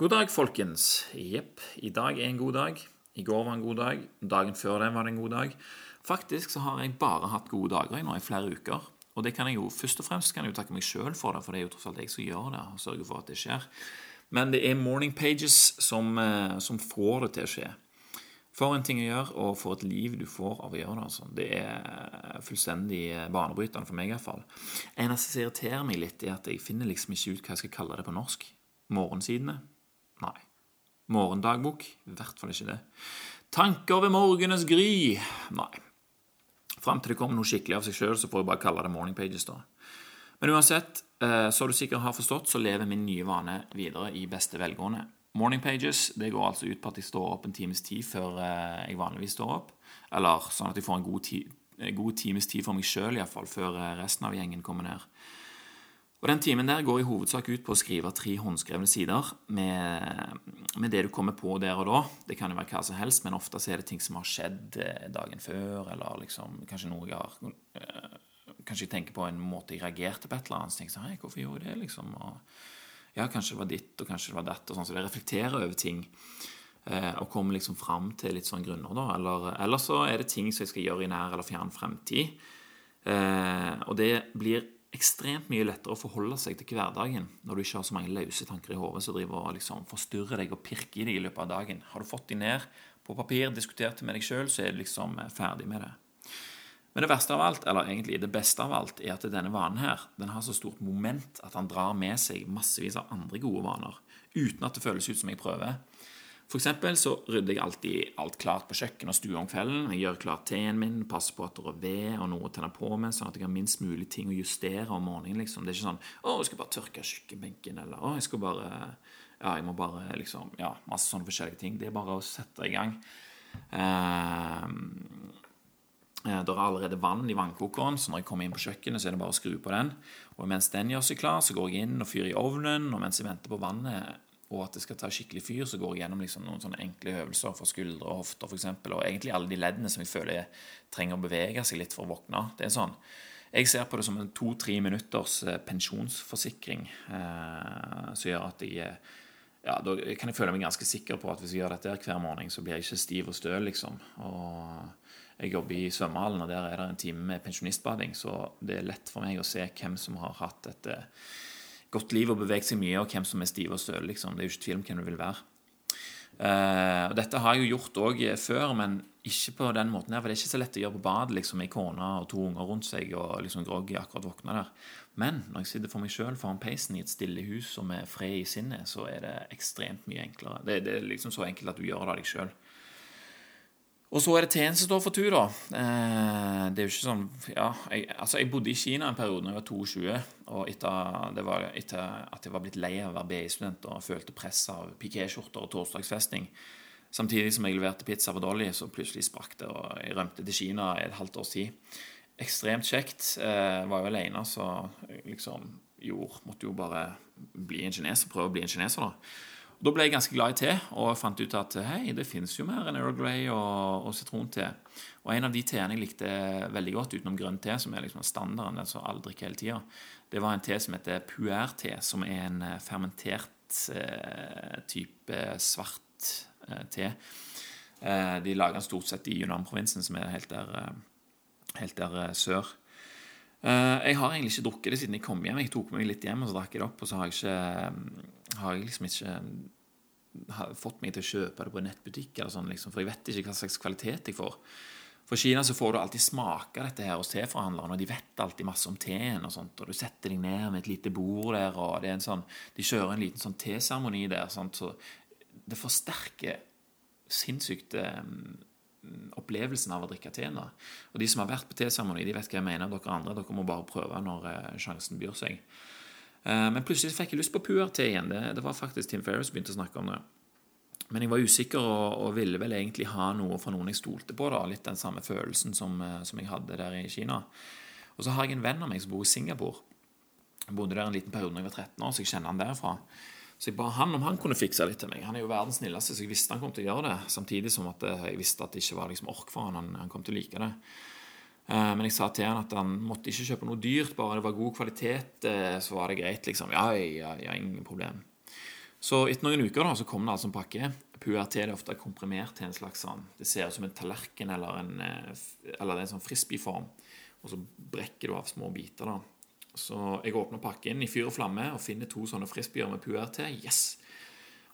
God dag, folkens. Jepp, i dag er en god dag. I går var en god dag. Dagen før den var det en god dag. Faktisk så har jeg bare hatt gode dager i nå i flere uker. Og det kan jeg jo først og fremst kan jeg jo takke meg sjøl for det, for det er jo tross alt jeg som gjør det, og sørger for at det skjer. Men det er Morning Pages som, eh, som får det til å skje. For en ting å gjøre, og for et liv du får av å gjøre det. Altså. Det er fullstendig banebrytende for meg, iallfall. Eneste som irriterer meg litt, er at jeg finner liksom ikke ut hva jeg skal kalle det på norsk. Morgensidene? Nei. Morgendagbok? I hvert fall ikke det. Tanker ved morgenes gry? Nei. Fram til det kommer noe skikkelig av seg sjøl, så får jeg bare kalle det Morning Pages, da. Men uansett, eh, så du sikkert har forstått, så lever min nye vane videre i beste velgående. Morning Pages det går altså ut på at jeg står opp en times tid før eh, jeg vanligvis står opp. Eller sånn at jeg får en god, ti, god times tid for meg sjøl, iallfall, før eh, resten av gjengen kommer ned. Og Den timen der går i hovedsak ut på å skrive tre håndskrevne sider med, med, det du kommer på der og da. Det kan jo være hva som helst, men ofte er det ting som har skjedd eh, dagen før, eller liksom, kanskje noe jeg har Kanskje jeg tenker på en måte jeg reagerte på et eller annet. Så tenker jeg sånn, Hei, hvorfor gjorde jeg det? liksom, og ja, kanskje det var ditt, og kanskje det var datt. og sånn, Så jeg reflekterer over ting. Eh, og kommer liksom fram til litt sånn grunner, da. Eller, eller, så er det ting som jeg skal gjøre i nær eller fjern fremtid. Eh, og det blir ekstremt mye lettere å forholde seg til hverdagen når du ikke har så mange løse tanker i hodet som driver og liksom forstyrrer deg og pirker i deg i løpet av dagen. Har du fått de ned på papir, diskutert med deg sjøl, så er du liksom ferdig med det. Men det verste av alt, eller egentlig det beste av alt, er at denne vanen her, den har så stort moment at han drar med seg massevis av andre gode vaner, uten at det føles ut som jeg prøver. For eksempel så rydder jeg alltid alt klart på kjøkken og stue om kvelden. Jeg gjør klart teen min, passer på at det er ved og noe å tenne på med, sånn at jeg har minst mulig ting å justere om morgenen. liksom. Det er ikke sånn 'Å, jeg skal bare tørke kjøkkenbenken', eller 'Å, jeg skal bare Ja, jeg må bare liksom Ja, masse sånne forskjellige ting. Det er bare å sette i gang. Uh, det er allerede vann i vannkokeren, så når jeg kommer inn på kjøkkenet, så er det bare å skru på den. Og mens den gjør seg klar, så går jeg inn og fyrer i ovnen. Og mens jeg venter på vannet og at det skal ta skikkelig fyr, så går jeg gjennom liksom noen sånne enkle øvelser for skuldre og hofter f.eks. Og egentlig alle de leddene som jeg føler jeg trenger å bevege seg litt for å våkne. Det er sånn. Jeg ser på det som en to-tre minutters eh, pensjonsforsikring eh, som gjør at jeg ja, Da kan jeg føle meg ganske sikker på at hvis jeg gjør dette hver morgen, så blir jeg ikke stiv og støl, liksom. Og jeg jobber i svømmehallen, og der er det en time med pensjonistbading, så det er lett for meg å se hvem som har hatt dette eh, godt liv og beveget seg mye, og hvem som er stive og støle. Liksom. Det er jo ikke tvil om hvem du vil være. Uh, og Dette har jeg jo gjort òg før, men ikke på den måten her. For det er ikke så lett å gjøre på badet liksom, med kone og to unger rundt seg og liksom groggy akkurat våkna der. Men når jeg sitter for meg sjøl foran peisen i et stille hus og med fred i sinnet, så er det ekstremt mye enklere. Det, det er liksom så enkelt at du gjør det av deg sjøl. Og så er det teen som står for tur, da. Eh, det er jo ikke sånn Ja, jeg, altså jeg bodde i Kina en periode da jeg var 22. Og etter, var etter at jeg var blitt lei av å være BI-student og følte press av pikéskjorter og torsdagsfesting. Samtidig som jeg leverte pizza på Dolly, så plutselig sprakk det, og jeg rømte til Kina i et halvt års tid. Ekstremt kjekt. Eh, var jo alene, så liksom gjorde Måtte jo bare bli en kineser, prøve å bli en kineser, da. Da ble jeg ganske glad i te og fant ut at hei, det fins jo mer enn Earl Grey og, og sitronte. Og en av de teene jeg likte veldig godt utenom grønn te, som er liksom standarden, den som alle drikker hele tida, det var en te som heter puer-te, som er en eh, fermentert eh, type svart eh, te. Eh, de lager den stort sett i Yunnan-provinsen, som er helt der, eh, helt der eh, sør. Jeg har egentlig ikke drukket det siden jeg kom hjem. Jeg tok meg litt hjem og så drakk jeg det opp. Og så har jeg ikke har jeg liksom ikke har fått meg til å kjøpe det på en nettbutikk, eller sånn, liksom, for jeg vet ikke hva slags kvalitet jeg får. For Kina så får du alltid smake dette her hos teforhandlerne, og de vet alltid masse om teen. og sånt, og Du setter deg ned med et lite bord der, og sånn, de kjører en liten sånn teseremoni der. Sånt, så det forsterker sinnssykt um, opplevelsen av å drikke te. Og de som har vært på teseremoni, de vet hva jeg mener. Dere andre dere må bare prøve når uh, sjansen byr seg. Eh, men plutselig fikk jeg lyst på puer-te igjen. Det, det, var faktisk Tim Ferris som begynte å snakke om det. Men jeg var usikker og, og, ville vel egentlig ha noe fra noen jeg stolte på. da, Litt den samme følelsen som, eh, som, jeg hadde der i Kina. Og så har jeg en venn av meg som bor i Singapore. Jeg bodde der en liten periode da jeg var 13 år, så jeg kjenner han derfra. Så jeg ba han om han kunne fikse litt til meg. Han er jo verdens snilleste, så jeg visste han kom til å gjøre det. Samtidig som at eh, jeg visste at det ikke var liksom ork for han, han, han kom til å like det. Eh, men jeg sa til han at han måtte ikke kjøpe noe dyrt, bare det var god kvalitet, eh, så var det greit. liksom. Ja, ja, ja ingen problem. Så etter noen uker da, så kom det altså en pakke. Puerté er ofte komprimert til en slags sånn Det ser ut som en tallerken eller en, eh, eller en sånn frisbeeform. Og så brekker du av små biter. da. Så jeg åpner pakken i fyr og flamme og finner to sånne frisbeer med PURT. Yes!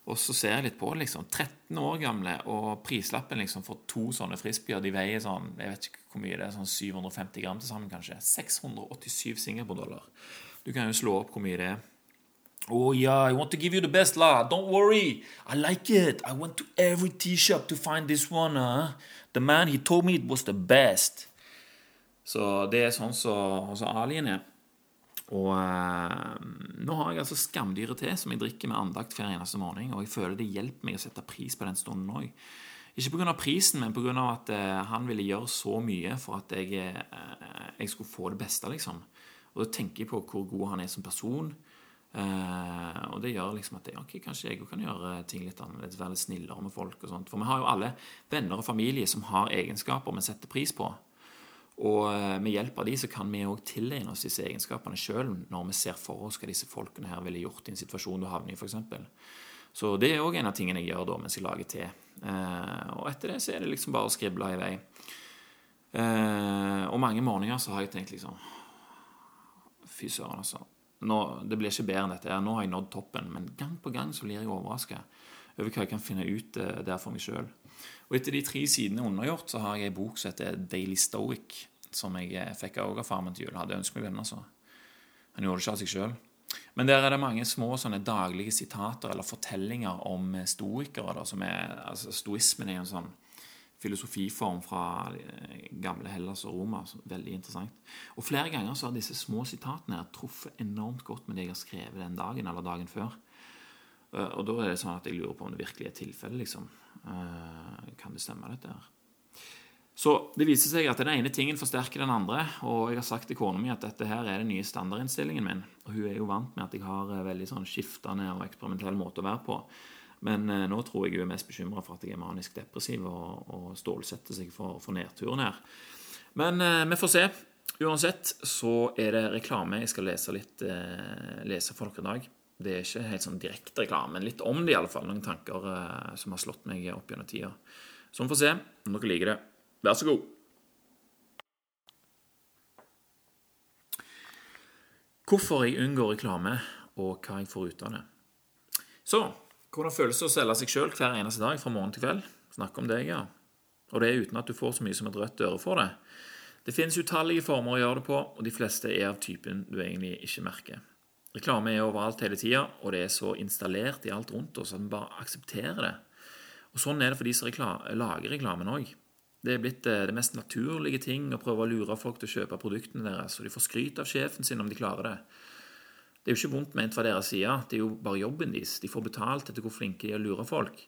Og så ser jeg litt på liksom. 13 år gamle, og prislappen liksom for to sånne frisbeer De veier sånn jeg vet ikke hvor mye det er, sånn 750 gram til sammen, kanskje. 687 Singapore-dollar. Du kan jo slå opp hvor mye det er. Oh yeah, I want to give you the best la. Don't worry. I like it. I went to every tea shop to find this one. Huh? The man, he told me it was the best. Så det er sånn som så, så Alien er. Og eh, nå har jeg altså skamdyret te som jeg drikker med andakt hver eneste morgen. Og jeg føler det hjelper meg å sette pris på den stunden òg. Ikke pga. prisen, men pga. at eh, han ville gjøre så mye for at jeg, eh, jeg skulle få det beste, liksom. Og da tenker jeg på hvor god han er som person. Eh, og det gjør liksom at jeg, okay, kanskje jeg kan gjøre ting litt annerledes, være litt snillere med folk. og sånt. For vi har jo alle venner og familie som har egenskaper vi setter pris på. Og eh, med hjelp av de så kan vi òg tilegne oss disse egenskapene sjøl når vi ser for oss hva disse folkene her ville gjort i en situasjon du havner i, f.eks. Så det er òg en av tingene jeg gjør da mens jeg lager te. Eh, og etter det så er det liksom bare å skrible i vei. Eh, og mange morgener så har jeg tenkt liksom Fy søren, altså nå, det blir ikke bedre enn dette. Nå har jeg nådd toppen, men gang på gang så blir jeg overraska over hva jeg kan finne ut der for meg sjøl. Og etter de tre sidene undergjort, så har jeg ei bok som heter Daily Stoic, som jeg eh, fikk av farmen til jul. Hadde ønsket meg den, altså. Han gjorde det ikke av seg sjøl. Men der er det mange små sånne daglige sitater eller fortellinger om eh, stoikere. Da, som er, altså Stoismen er en sånn filosofiform fra eh, gamle Hellas og Roma. Veldig interessant. Og Flere ganger så har disse små sitatene truffet enormt godt med det jeg har skrevet den dagen eller dagen før. Eh, og da er det sånn at jeg lurer på om det virkelig er tilfellet. Liksom. Eh, kan det stemme, dette her? Så det viser seg at den ene tingen forsterker den andre. Og jeg har sagt til kona mi at dette her er den nye standardinnstillingen min. Og hun er jo vant med at jeg har veldig sånn skiftende og eksperimentell måte å være på. Men eh, nå tror jeg hun er mest bekymra for at jeg er manisk depressiv og, og stålsetter seg for, for nedturen her. Men eh, vi får se. Uansett så er det reklame. Jeg skal lese litt eh, lese for dere i dag. Det er ikke helt sånn direkte reklame, men litt om det i alle fall. Noen tanker eh, som har slått meg opp gjennom tida. Så vi får se om dere liker det. Vær så god. Hvorfor jeg unngår reklame, og hva jeg får ut av det. Så hvordan føles det å selge seg sjøl hver eneste dag fra morgen til kveld? Snakk om deg, ja. Og det er uten at du får så mye som et rødt øre for det. Det finnes utallige former å gjøre det på, og de fleste er av typen du egentlig ikke merker. Reklame er overalt hele tida, og det er så installert i alt rundt oss at vi bare aksepterer det. Og Sånn er det for de som lager reklamen òg. Det er blitt eh, det mest naturlige ting å prøve å lure folk til å kjøpe produktene deres, og de får skryt av sjefen sin om de klarer det. Det er jo ikke vondt ment fra deres side, det er jo bare jobben deres. De får betalt etter hvor flinke de er å lure folk.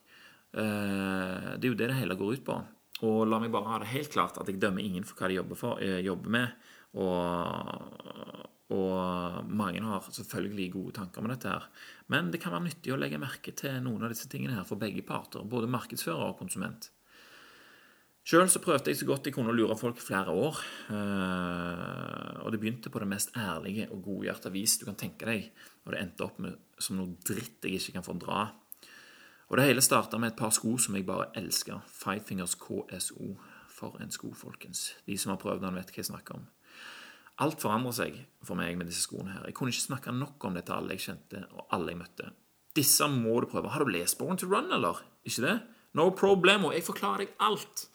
Eh, det er jo det det hele går ut på. Og la meg bare ha det helt klart at jeg dømmer ingen for hva de jobber, for, eh, jobber med. Og, og, mange har selvfølgelig gode tanker med dette her. Men det kan være nyttig å legge merke til noen av disse tingene her for begge parter, både markedsfører og konsument. Sjøl prøvde jeg så godt jeg kunne å lure folk i flere år. Eh, og det begynte på det mest ærlige og godhjerta vis du kan tenke deg. Og det endte opp med som noe dritt jeg ikke kan fordra. Og det hele starta med et par sko som jeg bare elsker. Five Fingers KSO. For en sko, folkens. De som har prøvd den, vet hva jeg snakker om. Alt forandrer seg for meg med disse skoene her. Jeg kunne ikke snakke nok om det til alle jeg kjente, og alle jeg møtte. Disse må du prøve. Har du lest Born to Run, eller? Ikke det? No problemo. Jeg forklarer deg alt.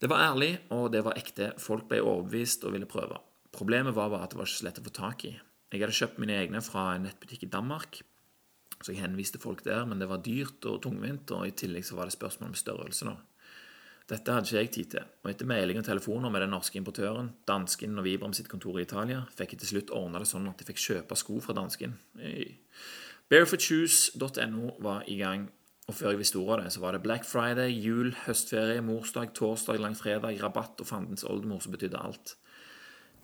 Det var ærlig, og det var ekte. Folk ble overbevist og ville prøve. Problemet var bare at det var ikke så lett å få tak i. Jeg hadde kjøpt mine egne fra en nettbutikk i Danmark, så jeg henviste folk der, men det var dyrt og tungvint, og i tillegg så var det spørsmål om størrelse nå. Dette hadde ikke jeg tid til, og etter mailing og telefoner med den norske importøren, dansken og Vibram sitt kontor i Italia, fikk jeg til slutt ordna det sånn at jeg fikk kjøpe sko fra dansken. Barefootshoes.no var i gang og før jeg visste ordet av det, så var det Black Friday, jul, høstferie, morsdag, torsdag, langfredag, rabatt og fandens oldemor som betydde alt.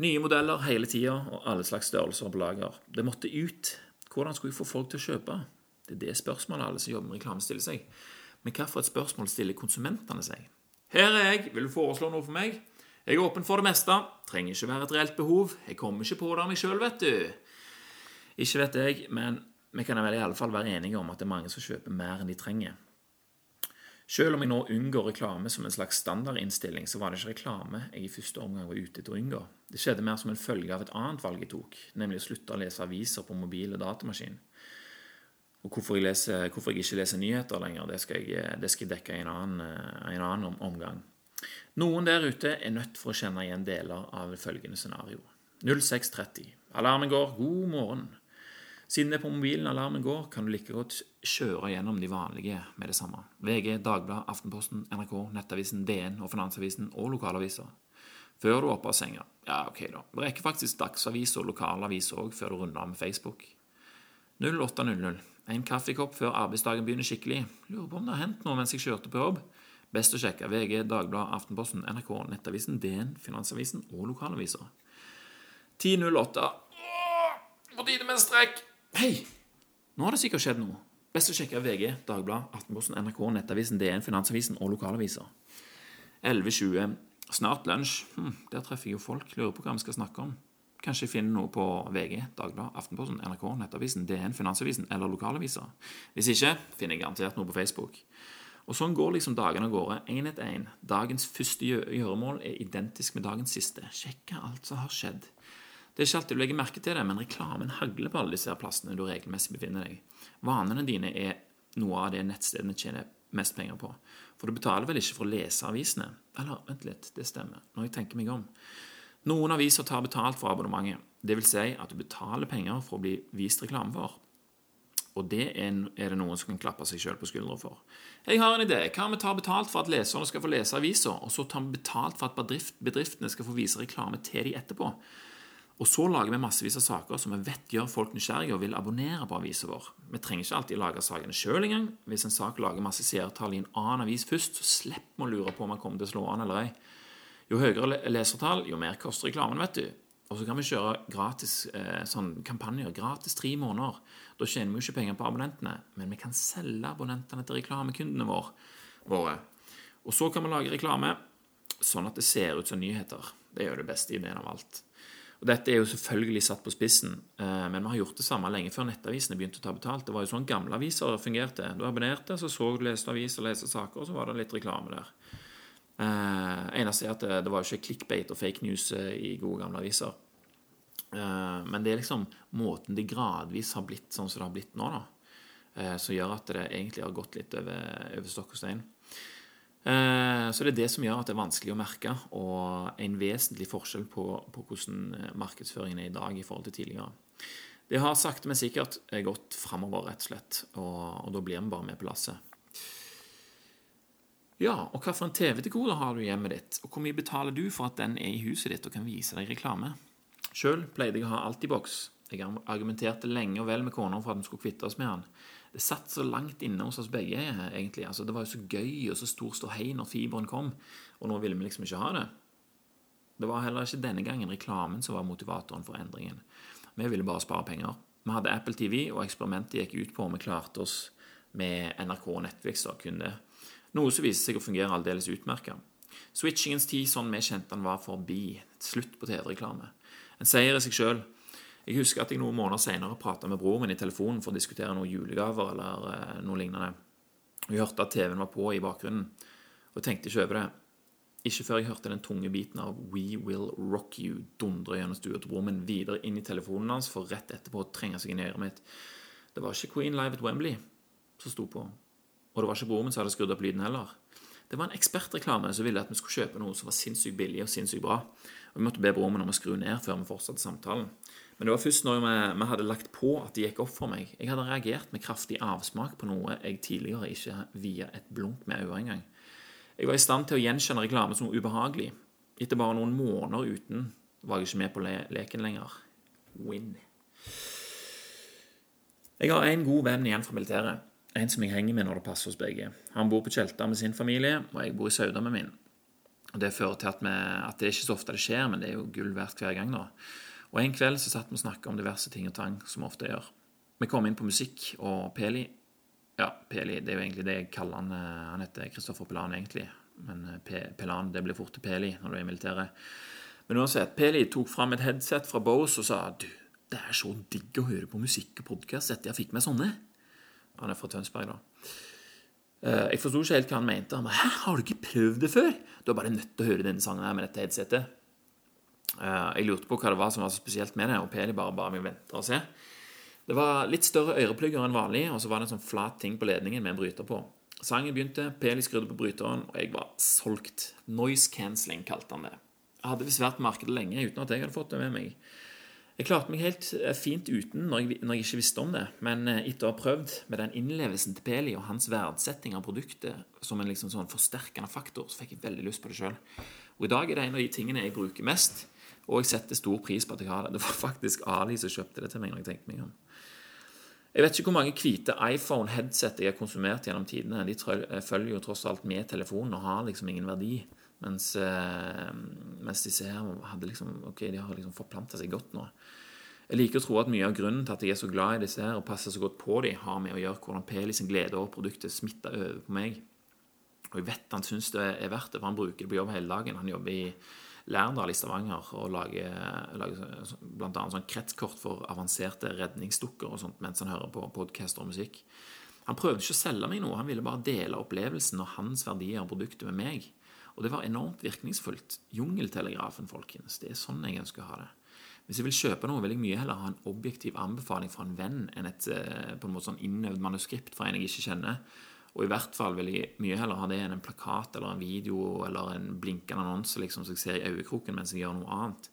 Nye modeller hele tida og alle slags størrelser på lager. Det måtte ut. Hvordan skulle jeg få folk til å kjøpe? Det er det spørsmålet alle som jobber med reklame, stiller seg. Men hvilket spørsmål stiller konsumentene seg? Her er jeg, vil du foreslå noe for meg? Jeg er åpen for det meste. Trenger ikke være et reelt behov. Jeg kommer ikke på det av meg sjøl, vet du. Ikke vet jeg, men vi kan vel i alle fall være enige om at det er mange som kjøper mer enn de trenger. Selv om jeg nå unngår reklame som en slags standardinnstilling, så var det ikke reklame jeg i første omgang var ute etter å unngå. Det skjedde mer som en følge av et annet valg jeg tok, nemlig å slutte å lese aviser på mobil og datamaskin. Og hvorfor jeg, leser, hvorfor jeg, ikke leser nyheter lenger, det skal jeg, det skal jeg dekke i en annen, en annen omgang. Noen der ute er nødt for å kjenne igjen deler av følgende scenario. 06.30. Alarmen går. God morgen. Siden det er på mobilen alarmen går, kan du like godt kjøre gjennom de vanlige med det samme. VG, Dagbladet, Aftenposten, NRK, Nettavisen, DN og Finansavisen og lokalaviser. Før du er oppe av senga. Ja, ok, da. Rekker faktisk dagsavis og lokalavis òg før du runder av med Facebook. 08.00. En kaffekopp før arbeidsdagen begynner skikkelig. Lurer på om det har hendt noe mens jeg kjørte på jobb. Best å sjekke VG, Dagbladet, Aftenposten, NRK, Nettavisen, DN, Finansavisen og lokalaviser. 10.08. På tide med en strekk! Hei! Nå har det sikkert skjedd noe. Best å sjekke VG, Dagbladet, Aftenposten, NRK, Nettavisen, DN, Finansavisen og lokalaviser. 11.20. Snart lunsj. Hm, der treffer jeg jo folk. Lurer på hva vi skal snakke om. Kanskje finne noe på VG, Dagbladet, Aftenposten, NRK, Nettavisen, DN, Finansavisen eller lokalaviser. Hvis ikke finner jeg garantert noe på Facebook. Og Sånn går liksom dagene av gårde, én etter én. Dagens første gjøremål er identisk med dagens siste. Sjekke alt som har skjedd. Det er ikke alltid du legger merke til det, men reklamen hagler på alle disse plassene du regelmessig befinner deg. Vanene dine er noe av det nettstedene tjener mest penger på. For du betaler vel ikke for å lese avisene? Eller, vent litt, det stemmer, når jeg tenker meg om. Noen aviser tar betalt for abonnementet. Vil si at du betaler penger for å bli vist reklame for. Og det er, det noen som kan klappe seg sjøl på skuldra for. Jeg har en idé. Hva om vi tar betalt for at leserne skal få lese aviser, og så tar vi betalt for at bedriftene skal få vise reklame til de etterpå? Og så lager vi massevis av saker som vi vet gjør folk nysgjerrige og vil abonnere på avisa vår. Vi trenger ikke alltid lage sakene sjøl engang. Hvis en sak lager masse seertall i en annen avis først, så slipper vi å lure på om den kommer til å slå an eller ei. Jo høyere lesertall, jo mer koster reklamen, vet du. Og så kan vi kjøre gratis eh, sånn kampanjer. Gratis tre måneder. Da tjener vi jo ikke penger på abonnentene, men vi kan selge abonnentene til reklamekundene våre. Og så kan vi lage reklame sånn at det ser ut som nyheter. Det er jo det beste ideen av alt. Og Dette er jo selvfølgelig satt på spissen, eh, men vi har gjort det samme lenge før nettavisene begynte å ta betalt. Det var jo sånn gamle aviser fungerte. Du abonnerte, så så du leste aviser, leste saker, og så var det litt reklame der. Eh, eneste er at det, det var jo ikke clickbait og fake news eh, i gode gamle aviser. Eh, men det er liksom måten det gradvis har blitt sånn som det har blitt nå, da, eh, som gjør at det egentlig har gått litt over, over stokk og stein. Eh, så det er det som gjør at det er vanskelig å merke, og en vesentlig forskjell på, på hvordan eh, markedsføringen er i dag i forhold til tidligere. Det har sakte, men sikkert eh, gått framover, rett og slett, og, og da blir vi bare med på lasset. Ja, og hvilken TV-dekoder har du i hjemmet ditt, og hvor mye betaler du for at den er i huset ditt og kan vise deg reklame? Sjøl pleide jeg å ha Altibox. Jeg argumenterte lenge og vel med kona for at vi skulle kvitte oss med den det satt så langt inne hos oss begge, egentlig. Altså, det var jo så gøy og så stor ståhei når fiberen kom, og nå ville vi liksom ikke ha det. Det var heller ikke denne gangen reklamen som var motivatoren for endringen. Vi ville bare spare penger. Vi hadde Apple TV, og eksperimentet gikk ut på om vi klarte oss med NRK og Netflix. da kun det. Noe som viste seg å fungere aldeles utmerka. Switchingens tid sånn vi kjente den, var forbi. Slutt på TV-reklame. En seier i seg sjøl. Jeg husker at jeg noen måneder senere prata med broren min i telefonen for å diskutere noen julegaver eller eh, noe lignende. Jeg hørte at TV-en var på i bakgrunnen, og tenkte ikke over det. Ikke før jeg hørte den tunge biten av We Will Rock You dundre gjennom stua til broren min videre inn i telefonen hans for rett etterpå å trenge seg inn i øret mitt. Det var ikke Queen Live at Wembley som sto på. Og det var ikke broren som hadde skrudd opp lyden heller. Det var en ekspertreklame som ville at vi skulle kjøpe noe som var sinnssykt billig og sinnssykt bra. Og Vi måtte be broren om å skru ned før vi fortsatte samtalen. Men det var først når vi, hadde lagt på at det gikk opp for meg. Jeg hadde reagert med kraftig avsmak på noe jeg tidligere ikke via et blunk med øyet engang. Jeg var i stand til å gjenkjenne reklame som ubehagelig. Etter bare noen måneder uten var jeg ikke med på le leken lenger. Win. Jeg har en god venn igjen fra militæret. En som jeg henger med når det passer oss begge. Han bor på Tjelta med sin familie, og jeg bor i Sauda med min. Og Det fører til at, vi, at det er ikke så ofte det skjer, men det er jo gull verdt hver gang. da. Og En kveld så satt vi og snakka om diverse ting og tang, som vi ofte gjør. Vi kom inn på musikk, og Peli Ja, Peli, det er jo egentlig det jeg kaller han. Eh, han heter Kristoffer Pelan, egentlig. Men P Pelan, det blir fort til Peli når du er i militæret. Men uansett, Peli tok fram et headset fra Bose og sa du, det er så digg å høre på musikk og podkast etter jeg fikk meg sånne. Han er fra Tønsberg, da. Eh, jeg forsto ikke helt hva han mente. Han bare 'Hæ, har du ikke prøvd det før?' Du er bare nødt til å høre denne sangen her med dette headsetet. Eh, jeg lurte på hva det var som var så spesielt med det, og Peli bare ba meg vente og se. Det var litt større øreplugger enn vanlig, og så var det en sånn flat ting på ledningen med en bryter på. Sangen begynte, Peli skrudde på bryteren, og jeg var solgt. Noise cancelling kalte han det. Jeg hadde visst vært markedet lenge uten at jeg hadde fått det med meg. Jeg klarte meg helt eh, fint uten når jeg, når jeg, ikke visste om det, men eh, etter å ha prøvd med den innlevelsen til Peli og hans verdsetting av produktet som en liksom sånn forsterkende faktor, så fikk jeg veldig lyst på det sjøl. Og i dag er det en av de tingene jeg bruker mest, og jeg setter stor pris på at jeg har det. Det var faktisk Ali som kjøpte det til meg når jeg tenkte meg om. Jeg vet ikke hvor mange hvite iPhone-headset jeg har konsumert gjennom tidene. De følger jo tross alt med telefonen og har liksom ingen verdi. Mens, eh, mens disse her hadde liksom, ok, de har liksom forplanta seg godt nå. Jeg liker å tro at mye av grunnen til at jeg er så glad i disse her og passer så godt på dem, har med å gjøre hvordan Peli sin glede over produktet smitter over på meg. Og jeg vet han syns det er verdt det, for han bruker det på jobb hele dagen. Han jobber i Lærdal i Stavanger og lager, lager bl.a. sånn kretskort for avanserte redningsdukker og sånt mens han hører på podkaster og musikk. Han prøvde ikke å selge meg noe, han ville bare dele opplevelsen og hans verdier av produktet med meg. Og det var enormt virkningsfullt. Jungeltelegrafen, folkens. Det er sånn jeg ønsker å ha det. Hvis jeg vil kjøpe noe, vil jeg mye heller ha en objektiv anbefaling fra en venn enn et eh, på en måte sånn innøvd manuskript fra en jeg ikke kjenner. Og i hvert fall vil jeg mye heller ha det enn en plakat eller en video eller en blinkende annonse liksom, som jeg ser i øyekroken mens jeg gjør noe annet.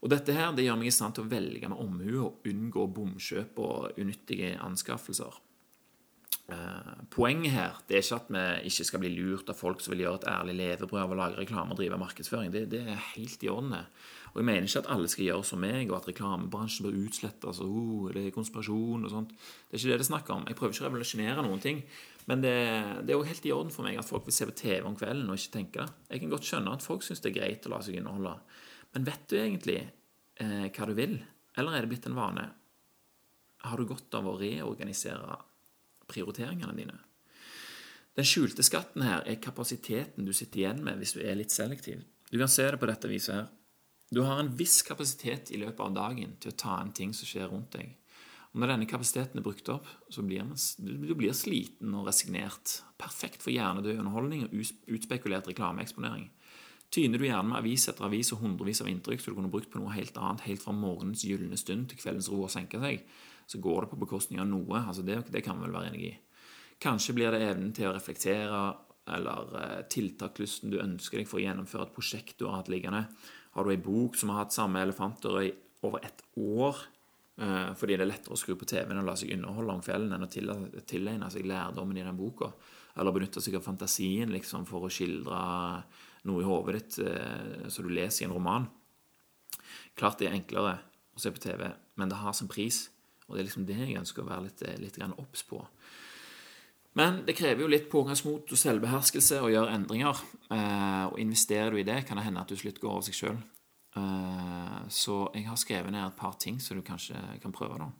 Og dette her, det gjør meg i stand til å velge med omhu og unngå bomkjøp og unyttige anskaffelser. Eh, poenget her det er ikke at vi ikke skal bli lurt av folk som vil gjøre et ærlig levebrød av å lage reklame og drive markedsføring. Det, det, er helt i orden. Og jeg mener ikke at alle skal gjøre som meg, og at reklamebransjen bør utslettes. Altså, oh, det er konspirasjon og sånt. Det er ikke det det er snakk om. Jeg prøver ikke å revolusjonere noen ting. Men det, det er jo helt i orden for meg at folk vil se på TV om kvelden og ikke tenke det. Jeg kan godt skjønne at folk syns det er greit å la seg underholde. Men vet du egentlig eh, hva du vil? Eller er det blitt en vane? Har du godt av å reorganisere prioriteringene dine. Den skjulte skatten her er kapasiteten du sitter igjen med hvis du er litt selektiv. Du kan se det på dette viset her. Du har en viss kapasitet i løpet av dagen til å ta en ting som skjer rundt deg. Og Når denne kapasiteten er brukt opp, så blir man, du blir sliten og resignert. Perfekt for hjernedød underholdning og utspekulert reklameeksponering. Tyner du gjerne med avis etter avis og hundrevis av inntrykk som du kunne brukt på noe helt annet helt fra morgenens gylne stund til kveldens ro og senke seg, så går det på bekostning av noe. altså Det, det kan vi vel være enig i. Kanskje blir det evnen til å reflektere eller eh, tiltakslysten du ønsker deg for å gjennomføre et prosjekt du har hatt liggende. Har du ei bok som har hatt samme elefanter i over ett år eh, fordi det er lettere å skru på TV-en og la seg underholde om kvelden enn å tilegne seg lærdommen i den boka, eller benytte seg av fantasien liksom, for å skildre noe i hodet ditt eh, så du leser i en roman. Klart det er enklere å se på TV, men det har sin pris. Og det er liksom det jeg ønsker å være litt, litt obs på. Men det krever jo litt pågangsmot og selvbeherskelse å gjøre endringer. Eh, og investerer du i det, kan det hende at du slutt går over seg sjøl. Eh, så jeg har skrevet ned et par ting som du kanskje kan prøve. da.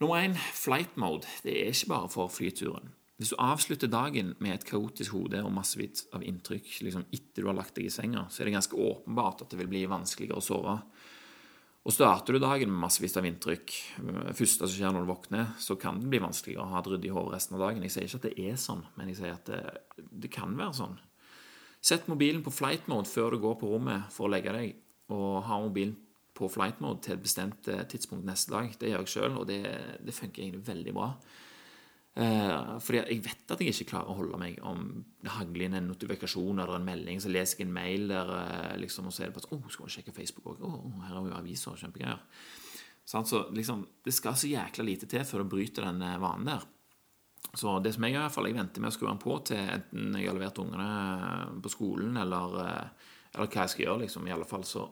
Nummer én flight mode. Det er ikke bare for flyturen. Hvis du avslutter dagen med et kaotisk hode og massevis av inntrykk liksom etter du har lagt deg i senga, så er det ganske åpenbart at det vil bli vanskeligere å sove. Og starter du dagen med massevis av inntrykk, det første som skjer når du våkner, så kan det bli vanskeligere å ha et ryddig hode resten av dagen. Jeg sier ikke at det er sånn, men jeg sier at det, det, kan være sånn. Sett mobilen på flight mode før du går på rommet for å legge deg, og ha mobilen på flight mode til et bestemt eh, tidspunkt neste dag. Det gjør jeg sjøl, og det, det funker egentlig veldig bra. Eh, fordi jeg vet at jeg ikke klarer å holde meg om det hagler inn en notifikasjon eller en melding. Så leser jeg en mail der eh, liksom, og så er det bare sånn oh, skal du sjekke Facebook òg? Oh, her har vi jo aviser kjempegreier. Så liksom, Det skal så jækla lite til før du bryter den eh, vanen der. Så det som jeg gjør, i hvert fall, jeg venter med å skru den på til enten jeg har levert ungene på skolen, eller, eller hva jeg skal gjøre. liksom, i alle fall så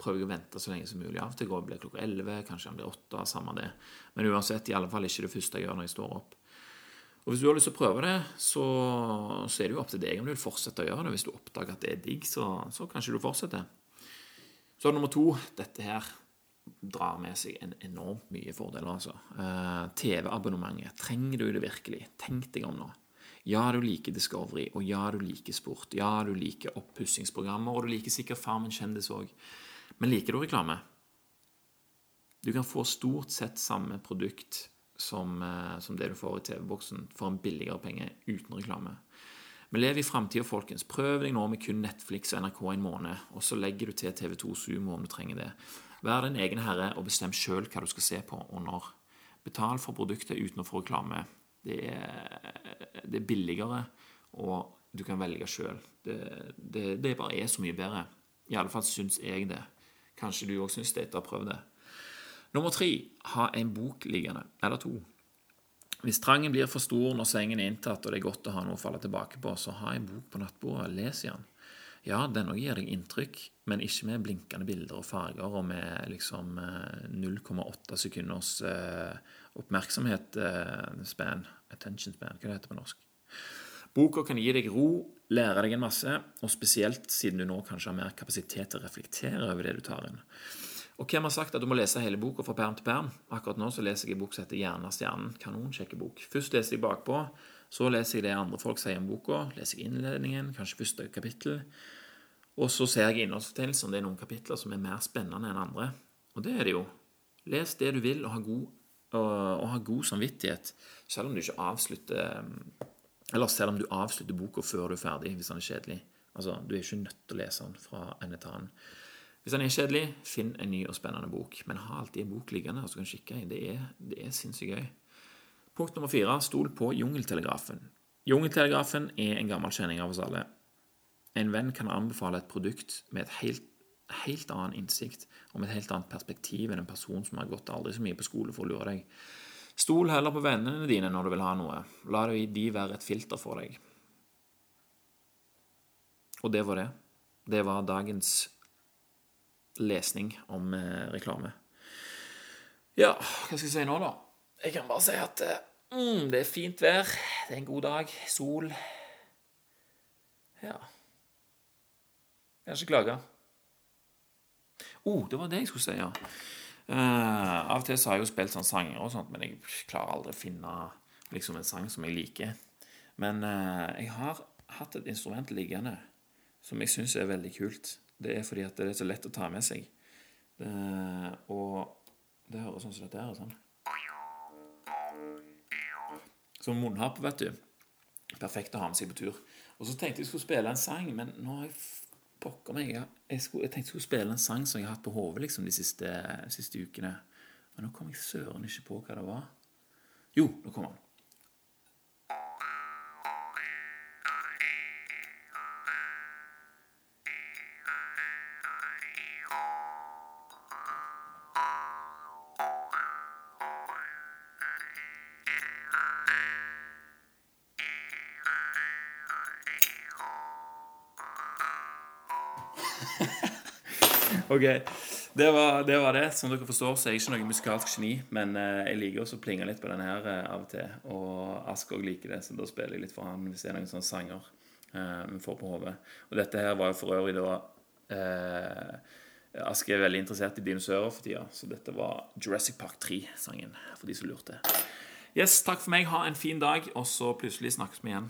prøver jeg å vente så lenge som mulig. Av og til blir det klokka 11, kanskje han blir 8, samme det. Men uansett, i alle fall ikke det første jeg gjør når jeg står opp. Og Hvis du har lyst til å prøve det, så, så, er det jo opp til deg om du vil fortsette å gjøre det. Hvis du oppdager at det er digg, så, så kanskje du fortsetter. Så nummer to dette her drar med seg en enormt mye fordeler. altså. Uh, TV-abonnementet. Trenger du det virkelig? Tenk deg om nå. Ja, du liker Discovery, og ja, du liker sport. Ja, du liker oppussingsprogrammer, og du liker sikkert Farmen kjendis òg. Men liker du reklame? Du kan få stort sett samme produkt som, eh, som det du får i TV-boksen, for en billigere penge uten reklame. Vi lever i framtida, folkens. Prøv deg nå med kun Netflix og NRK en måned, og så legger du til TV2 Sumo om du trenger det. Vær din egen herre og bestem sjøl hva du skal se på og når. Betal for produktet uten å få reklame. Det er, det er billigere, og du kan velge sjøl. Det, det, det, bare er så mye bedre. I alle fall syns jeg det. Kanskje du òg syns det etter å ha prøvd det. Nummer tre ha en bok liggende, eller to. Hvis trangen blir for stor når sengen er inntatt og det er godt å ha noe å falle tilbake på, så ha en bok på nattbordet, les i den. Ja, denne gir deg inntrykk, men ikke med blinkende bilder og farger og med liksom 0,8 eh, sekunders eh, oppmerksomhet eh, span, attention span, hva det heter på norsk. Boka kan gi deg ro, lære deg en masse, og spesielt siden du nå kanskje har mer kapasitet til å reflektere over det du tar inn. Og hvem har sagt at du må lese hele boka fra perm til perm? Akkurat nå så leser jeg en bok som heter Hjernen av stjernen. Kanonkjekke bok. Først leser jeg bakpå, så leser jeg det andre folk sier om boka. Leser jeg innledningen, kanskje første kapittel. Og så ser jeg innholdsfortegnelsen om det er noen kapitler som er mer spennende enn andre. Og det er det jo. Les det du vil, og ha god, og, og ha god samvittighet, selv om du ikke avslutter Eller selv om du avslutter boka før du er ferdig, hvis den er kjedelig. Altså, Du er ikke nødt til å lese den fra ende til annen. Hvis den er kjedelig, finn en ny og spennende bok. Men ha alltid en bok liggende kan du kikke i. Det er, det er sinnssykt gøy. Punkt nummer fire stol på Jungeltelegrafen. Jungeltelegrafen er en gammel kjenning av oss alle. En venn kan anbefale et produkt med et helt, helt annen innsikt og med et helt annet perspektiv enn en person som har gått aldri så mye på skole for å lure deg. Stol heller på vennene dine når du vil ha noe. La de være et filter for deg. Og det var det. Det var dagens lesning om eh, reklame. Ja, hva skal jeg si nå, da? Jeg kan bare si at eh, mm, det er fint vær. Det er en god dag. Sol. Ja Jeg Kan ikke klage. oh, det var det jeg skulle si, ja. Uh, av og til så har jeg jo spilt sånne sanger og sånt, men jeg klarer aldri å finne liksom en sang som jeg liker. Men uh, jeg har hatt et instrument liggende som jeg syns er veldig kult. Det er fordi at det er så lett å ta med seg. Det, og det høres sånn som dette her. Sånn. Som munnharpe, vet du. Perfekt å ha med seg på tur. Og så tenkte jeg skulle spille en sang, men nå har jeg pokker meg jeg, jeg, skulle, jeg, tenkte jeg skulle spille en sang som jeg har hatt på hodet liksom, de siste, siste ukene. Men nå kom jeg søren ikke på hva det var. Jo, nå kom han. Ok, det var, det var, det Som dere forstår, så er jeg ikke noe musikalsk geni, men eh, jeg liker også å plinge litt på den her eh, av og til. Og Ask liker det, så da spiller jeg litt for han hvis det er noen sånne sanger eh, vi får på hodet. Og dette her var jo for øvrig da eh, Ask er veldig interessert i dinosaurer for tida, så dette var Jurassic Park 3-sangen, for de som lurte. Yes, takk for meg. Ha en fin dag, og så plutselig snakkes vi igjen.